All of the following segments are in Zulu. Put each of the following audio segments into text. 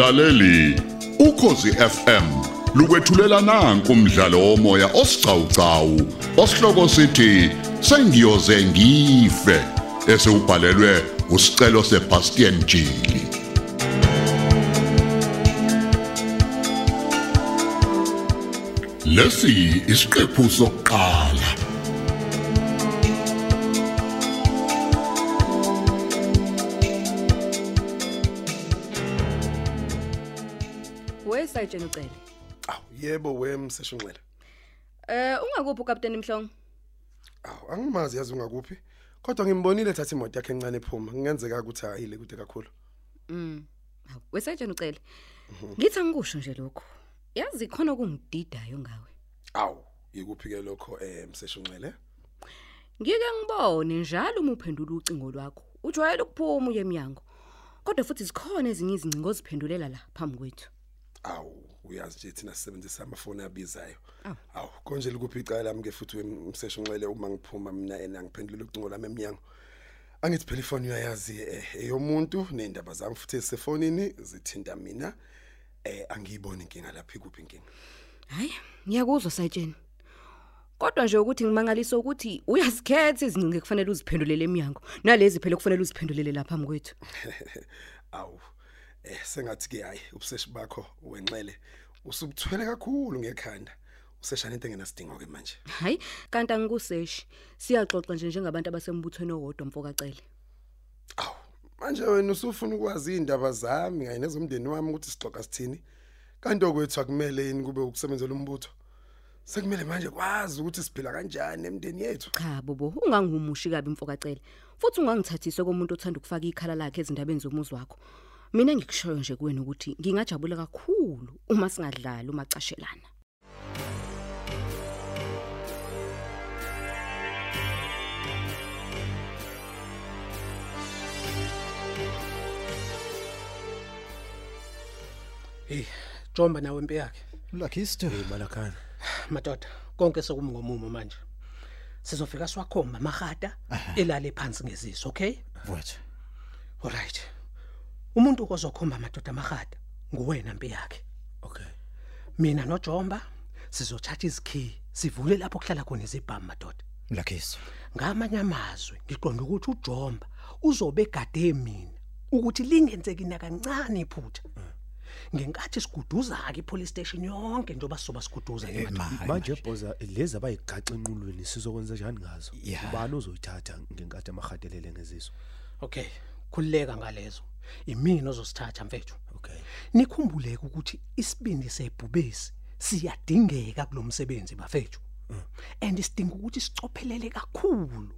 Mlaleli, ukhosi FM lukwethulela nanku umdlalo womoya osiqhawqhawo osihloko sithi sengiyoze ngife esubhalelwe usicelo seBastian Jili. Lesi isiqephu sokuqala Wesayitshena ucele. Aw yebo wemseshonxele. Eh ungakuphi uKapteni Mhlongo? Aw angimazi yazi ungakuphi. Kodwa ngimbonile thatha imoto yakhe encane ephuma. Kungenzeka ukuthi ayile kude kakhulu. Mm. Hawu wesayitshena ucele. Ngithi angikusho nje lokho. Yazi khona kungididayo ngawe. Aw yikuphi ke lokho eh mseshonxele? Ngike ngibone njalo uma uphendula ucingo lwakho. Ujwayele ukuphuma uye eminyango. Kodwa futhi zikhona ezinye izingcingo oziphendulela la phambi kwethu. Aw uyazi nje thina sisebenzisa amafoni abizayo. Aw. Aw konje likuphi icala lami ke futhi wemseshonxele uma ngiphuma mina ena ngiphendula ucingo lami eminyango. Angithi phela ifoni uyayazi eh eyomuntu nezindaba zami futhi esefonini zithinta mina. Eh angiyiboni inkinga lapha ikuphi inkinga. Hayi, ngiyakuzwa sayitshena. Kodwa nje ukuthi ngimangalisa ukuthi uyasikhetha izingcingo ekufanele uziphendulele eminyango. Nalezi phela kufanele uziphendulele lapha phambi kwethu. Aw. Eh sengathi ke hayi ubuseshi bakho wenxele usubuthwele kakhulu ngekhanda. Useshana into engenasidingo ke manje. Hayi, kanti angikuseshi. Siyaxoxa nje njengabantu abasembuthweni owodwa mfoka cele. Aw. Manje wena usufuna ukwazi indaba zami kanye nezomndeni wami ukuthi sixoxa sithini? Kanti okwethu akumele yini kube ukusebenzela umbutho? Sekumele manje kwazi ukuthi siphila kanjani emndeni yethu. Cha bobo, ungangihumushi kabi mfoka cele. Futhi ungangithathise komuntu othanda ukufaka ikhala lakhe ezindabeni zomuzi wakho. Mina ngikushoyo nje kuwena ukuthi ngingajabula kakhulu uma singadlali umacashelana. Hey, Jomba nawe impi yakhe. Lakhisto. Hey Malakhana. Madoda, konke sekumngomumo manje. Sizofika siwakhomba mahada elale phansi ngeziso, okay? Mfowethu. Alright. Umuntu ozokhomba madoda mahada nguwena impi yakhe. Okay. Mina noJomba sizothatha izikhi sivule lapho kuhlala khona izibhamu madoda. Lakhisto. Ngamanye amazwi ngiqonda ukuthi uJomba uzobe egade mina ukuthi lingenzeki nakancane iphutha. Ngenkathi siguduza ke ipolice station yonke njengoba sizoba siguduza ke madoda. Hayi Manje boza lezi abayigaxa enqulweni sizokwenza njani ngazo? Yeah. Ubani ozoyithatha ngenkathi amahadelele ngeziso? Okay, khulileka ngalezo. Imini ozosithatha mfethu. Okay. Nikhumbuleke ukuthi isibindi sebhubesi siyadingeka kulomsebenzi bafethu. And isidinga ukuthi sicophelele kakhulu.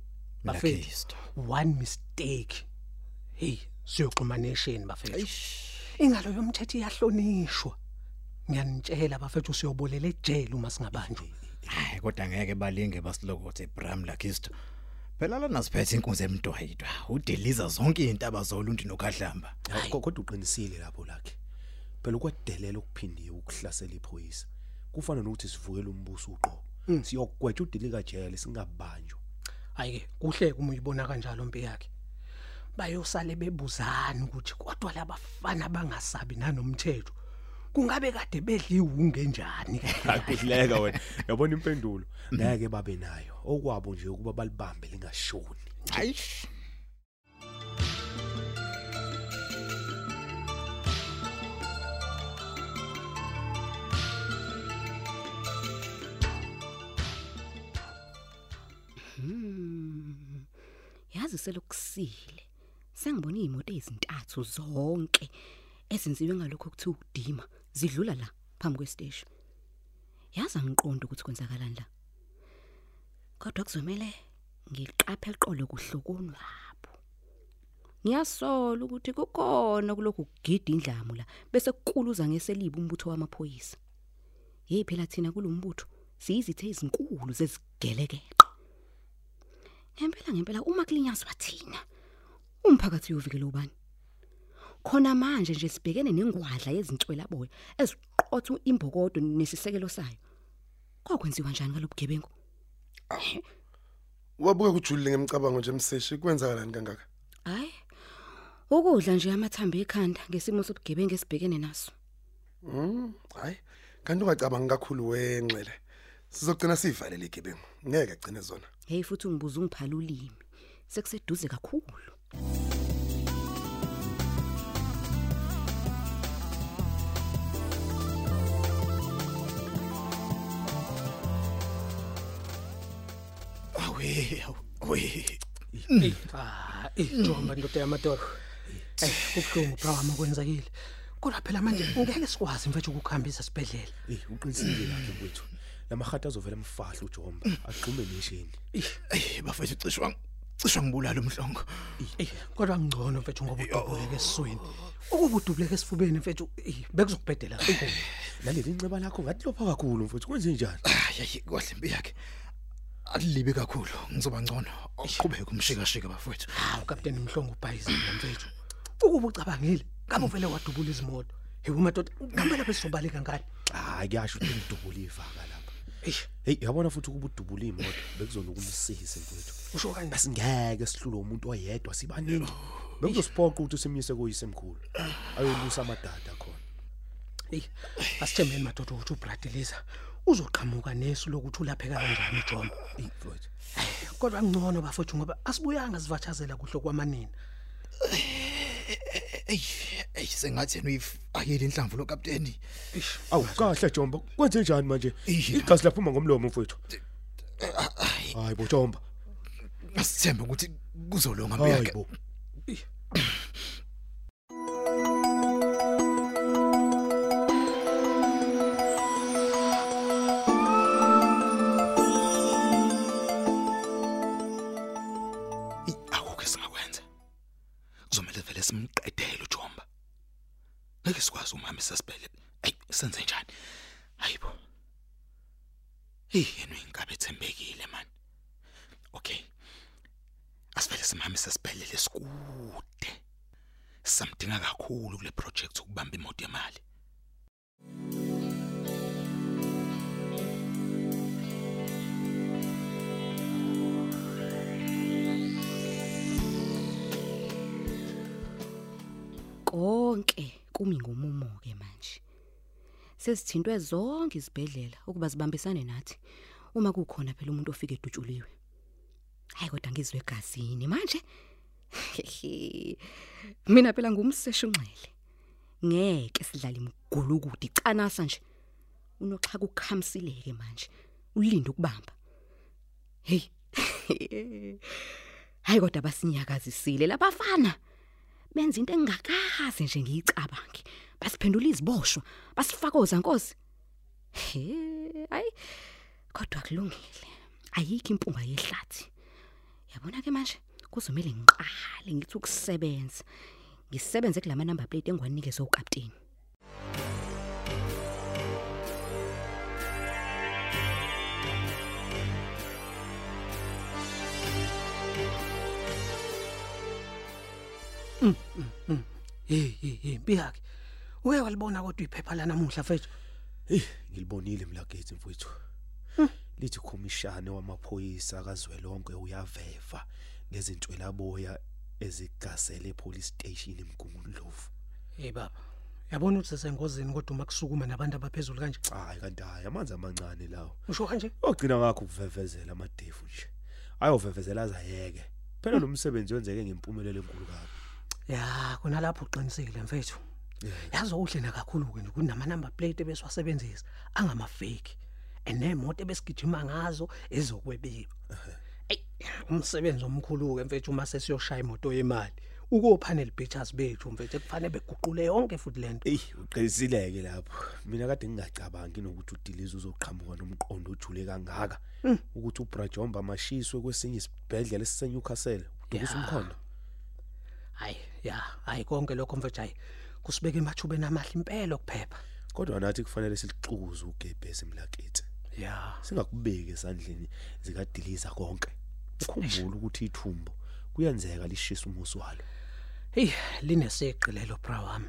Bafethu. One mistake. Hey, siyoxhuma nation bafethu. Ingalo yomthetho iyahlonishwa. Ngiyanitshela bafethu siyobolela ejele uma singabanjwa. Hayi kodwa ngeke balinge basilokothe Bram Lakhisto. Phela lana siphethe inkunzi emntwayidwa. Udeliza zonke izintaba zoluntu nokhahlamba. Hayi kodwa uqinisile lapho lakhe. Phela ukwedelela ukuphindiwe ukuhlasela iphoyisa. Kufana nokuthi sivukele umbuso uqo. Siyogwetha udilika jele singabanjwa. Hayike, kuhle uma uyibona kanjalo mpi yakhe. Bayosale bebuzana ukuthi kodwa labafana bangasabi nanomthetho. Kungabe kade bedla iwunge njani? Akuhleka wena. Yabona impendulo. Ngeke babe nayo. Okwabo nje ukuba balibambe lingashoni. Hayi. Yazi selokusile. Sengibona izimoto ezintathu zonke ezenziwe ngalokho kuthi ukudima zidlula la phambi kwestation. Yazi angiqondi ukuthi kwenzakalani la. Kodwa kuzomela ngiqaphe eqolo kuhlokoni lapho. Ngiyasola ukuthi kukhona kulokhu kugida indlamu la bese kukuluza ngeselibu umbutho wamaphoyisa. Hey phela thina kulombutho siyizithe ezinkulu zezigelekeke. Ngempela ngempela uma kulinyazwa thina umphakathi uyovikela ubani? Khona manje nje sibhekene nengwadla yezintshwela boya eziqotha imbokodo nesisekelo sayo. Kokwenziwa njani ngalobugebengu? Wabuke kujulile ngemicabango nje emseshi kwenzakalani kangaka? Hayi. Ukudla nje amathambo ekhanda ngesimo sobugebengu esibhekene naso. Mm, hayi. Kanti ungacabanga kakhulu wenxele. Sizogcina sivalele igebengu. Ngeke agcine zona. Hey futhi ungibuza ungiphala ulimi. Sekuseduze kakhulu. Awe, awe. Ah, ijomba ndoda yamadolo. Eh, kubuhlungu brama kwenzakile. Kodwa phela manje ngeke sikwazi mfethu ukukhambisa sibedlela. Eh uqinisile lakhe mfethu. Lamakhata azovela emfahla uJomba agqume neshini. Eh, bafethu cishwa cishwa ngibulala umhlongo. Eh, kodwa ngcono mfethu ngoba udubuleke esiswini. Ukuba udubuleke esifubeni mfethu, eh, bekuzokubhedela kakhulu. Laleli inceba lakho ngathi lopha kakhulu mfethu kwenze njani? Hayi, kwahle impi yakhe. Alibe kakhulu, ngizoba ngcono. Uqhubeke umshikashika bafethu. Hawu kapteni Mhlongo ubhayizile mfethu. Ukuba ucabangile, ngabe uvele wadubula izimoto. Hey umadoda, ngempela besizobaleka ngani? Hayi kuyasho ukuthi ngidubula ivaka lapha. Eish, Hey yabona futhi ukuba udubula imoto bekuzona ukumsihisa mfethu. usho kanjani? Asingeke sihlule umuntu oyedwa sibaningi. Bekuzosiphoqa ukuthi simyise koyisemkhulu. Ayolusa amadada khona. Hey, asithembeni madoda ukuthi uBradeliza uzoqhamuka nesu lokuthi ulapheka kanjani ijomba. Eh mfethu. Kodwa ngcono bafethu ngoba asibuyanga sivathazela kuhle kwamanina. Ey, ey sengathi yena uyifakile inhlamvu lo kapteni. Awu kahle Jomba. Kwenze njani manje? Iye. Igazi laphuma ngomlomo mfethu. Hayi bo Jomba. Asithembe ukuthi kuzolonga impi yakhe. Hayibo. Sibhele. Ey, senze njani? Hayibo. Hey, yena uyinkabe ethembekile man. Okay. Asivele simhambisa sibhele sikude. Samdinga kakhulu kule project ukubamba imoto yemali. konke kumi ngomumo ke manje. Sesithintwe zonke izibhedlela ukuba zibambisane nathi. Uma kukhona phela umuntu ofike edutshuliwe. Hayi kodwa ngizwe egazini manje. Mina phela ngumseshi unxele ngeke sidlale imgulukudi canasa nje. Unoxhaka ukukhamsileke manje ulinde ukubamba. Hey hayi kodwa basinyakazisile labafana. Benza into engakazi nje ngiyicabange. Basiphendula iziboshwa basifakoza nkosi. He ayi kodwa kulungile ayikho impunga yehlathi. Yabona ke manje kuzomela ngiqale ngithi ukusebenza. Ngisebenze kulama number plate engwanikezwe ukapteni. Hey hey hey impiyake. Uye walibona kodwa iphepha la namuhla mfethu. Eh ngilibonile mlagethi mfethu. Lithi khomishane wamaphoyisa kazwelonke uyaveva ngezintwela boya ezigasele epolice station eMgungundlovu. Hey baba. Yabona ukuthi sesengozini kodwa uma kusukuma nabantu abaphezulu kanje. Hayi kanti hayi amanzi amancane lawo. Usho kanje? Ogcina ngakho ukuvevezela amadefu nje. Ayovevezela azayeke. Phela lo msebenzi wenzeke ngempumelelo enkulu kabi. Ya, khona lapho uqinisile mfethu. Yazi uhle na kakhulu ke nje kunama number plate ebesiwasebenzisa angama fake. Enemoto ebesigijima ngazo ezokwebiwa. Ey, umsebenzi omkhulu ke mfethu uma sesiyoshaya imoto yemali. Uko panel beaters bethu mfethu ekufanele beguqule yonke futhi lento. Ey, uqinisile-ke lapho. Mina kade ngingacabangi nokuthi uDilize uzoqhamuka nomqondo ojule kangaka ukuthi uBrajomba amashiswe kwesinye isibhedlela esiseNewcastle. Udukisa umkhondo. Hayi, ya, hayi konke lokho mfethu hayi. Kusibeka emathubeni amahle impela okuphepha. Kodwa nathi kufanele silixuze ugebhesi emlakithi. Ya. Singakubeki esandleni zikaDiliza konke. Ukhumbule ukuthi ithumbo kuyenzeka lishisa umusi walo. Hey, lineseqilelo bra wami.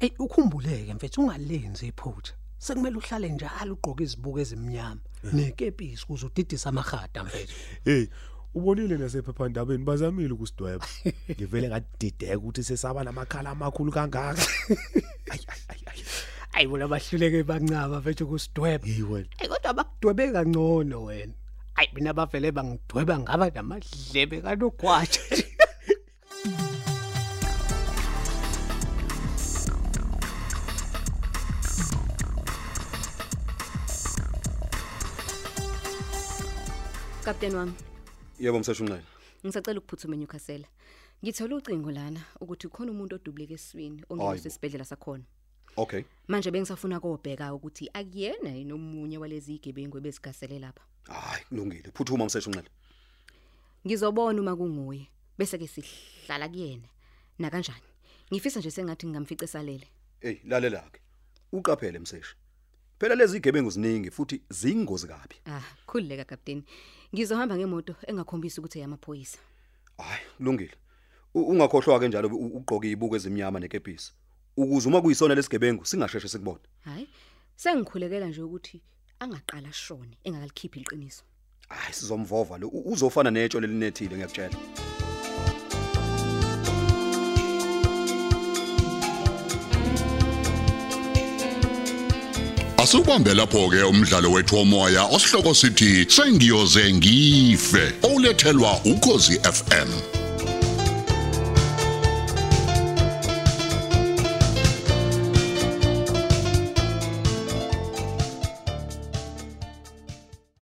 Ey, ukhumbuleke mfethu ungalenzi iphutha. Sekumele uhlale njalo ugqoke izibuko ezimnyama nekepisi kuze udidisa amahada mfethu. Hey, ubonile nasephephandabeni bazamile ukusidweba ngivele ngadideka ukuthi sesaba namakhala amakhulu kangaka ayi ayi ayi ayi Hayi bona bahluleke bancaba mfethu kusidweba. hey wena Hayi kodwa bakudwebe kangcono wena. Hayi mina bavele bangidweba ngaba namadlebe kanogwaja. Kapteni wami, Yebo msashunqela. ngisacela ukuphuthuma eNewcastle. Ngithola ucingo lana ukuthi khona umuntu odubuleke eswini ongekho esibhedlela sakhona. Okay. Manje bengisafuna kobheka ukuthi akuyena yini omunye walezi igebengu ebesigasele lapha. Hayi kulungile. Phuthuma msashunqela. Ngizobona uma kunguye bese ke sihlala kuyena. Na kanjani? Ngifisa nje sengathi ngingamfice salele. Hey lalela ke. Uqaphele mseshi. Phela lezi igebengu ziningi futhi zingozi kabi. Ah, khulileka kapteni. Ngizohamba ngemoto engakhombisi ukuthi eyamaphoyisa. Hayi kulungile. U- Ungakhohlwa ke njalo u- ugqoke ibuko ezimnyama nekepisi. Ukuze uma kuyisona lesigebengu singasheshe sikubone. Hayi. Sengikhulekela nje ukuthi angaqala shone engakalikhiphi iqiniso. Hayi sizomvova lo U- uzofana netsho lelinethile ngiyakutshela. Asubambe lapho ke umdlalo wethu womoya osihloko sithi sengiyoze ngife olethelwa ukozi FM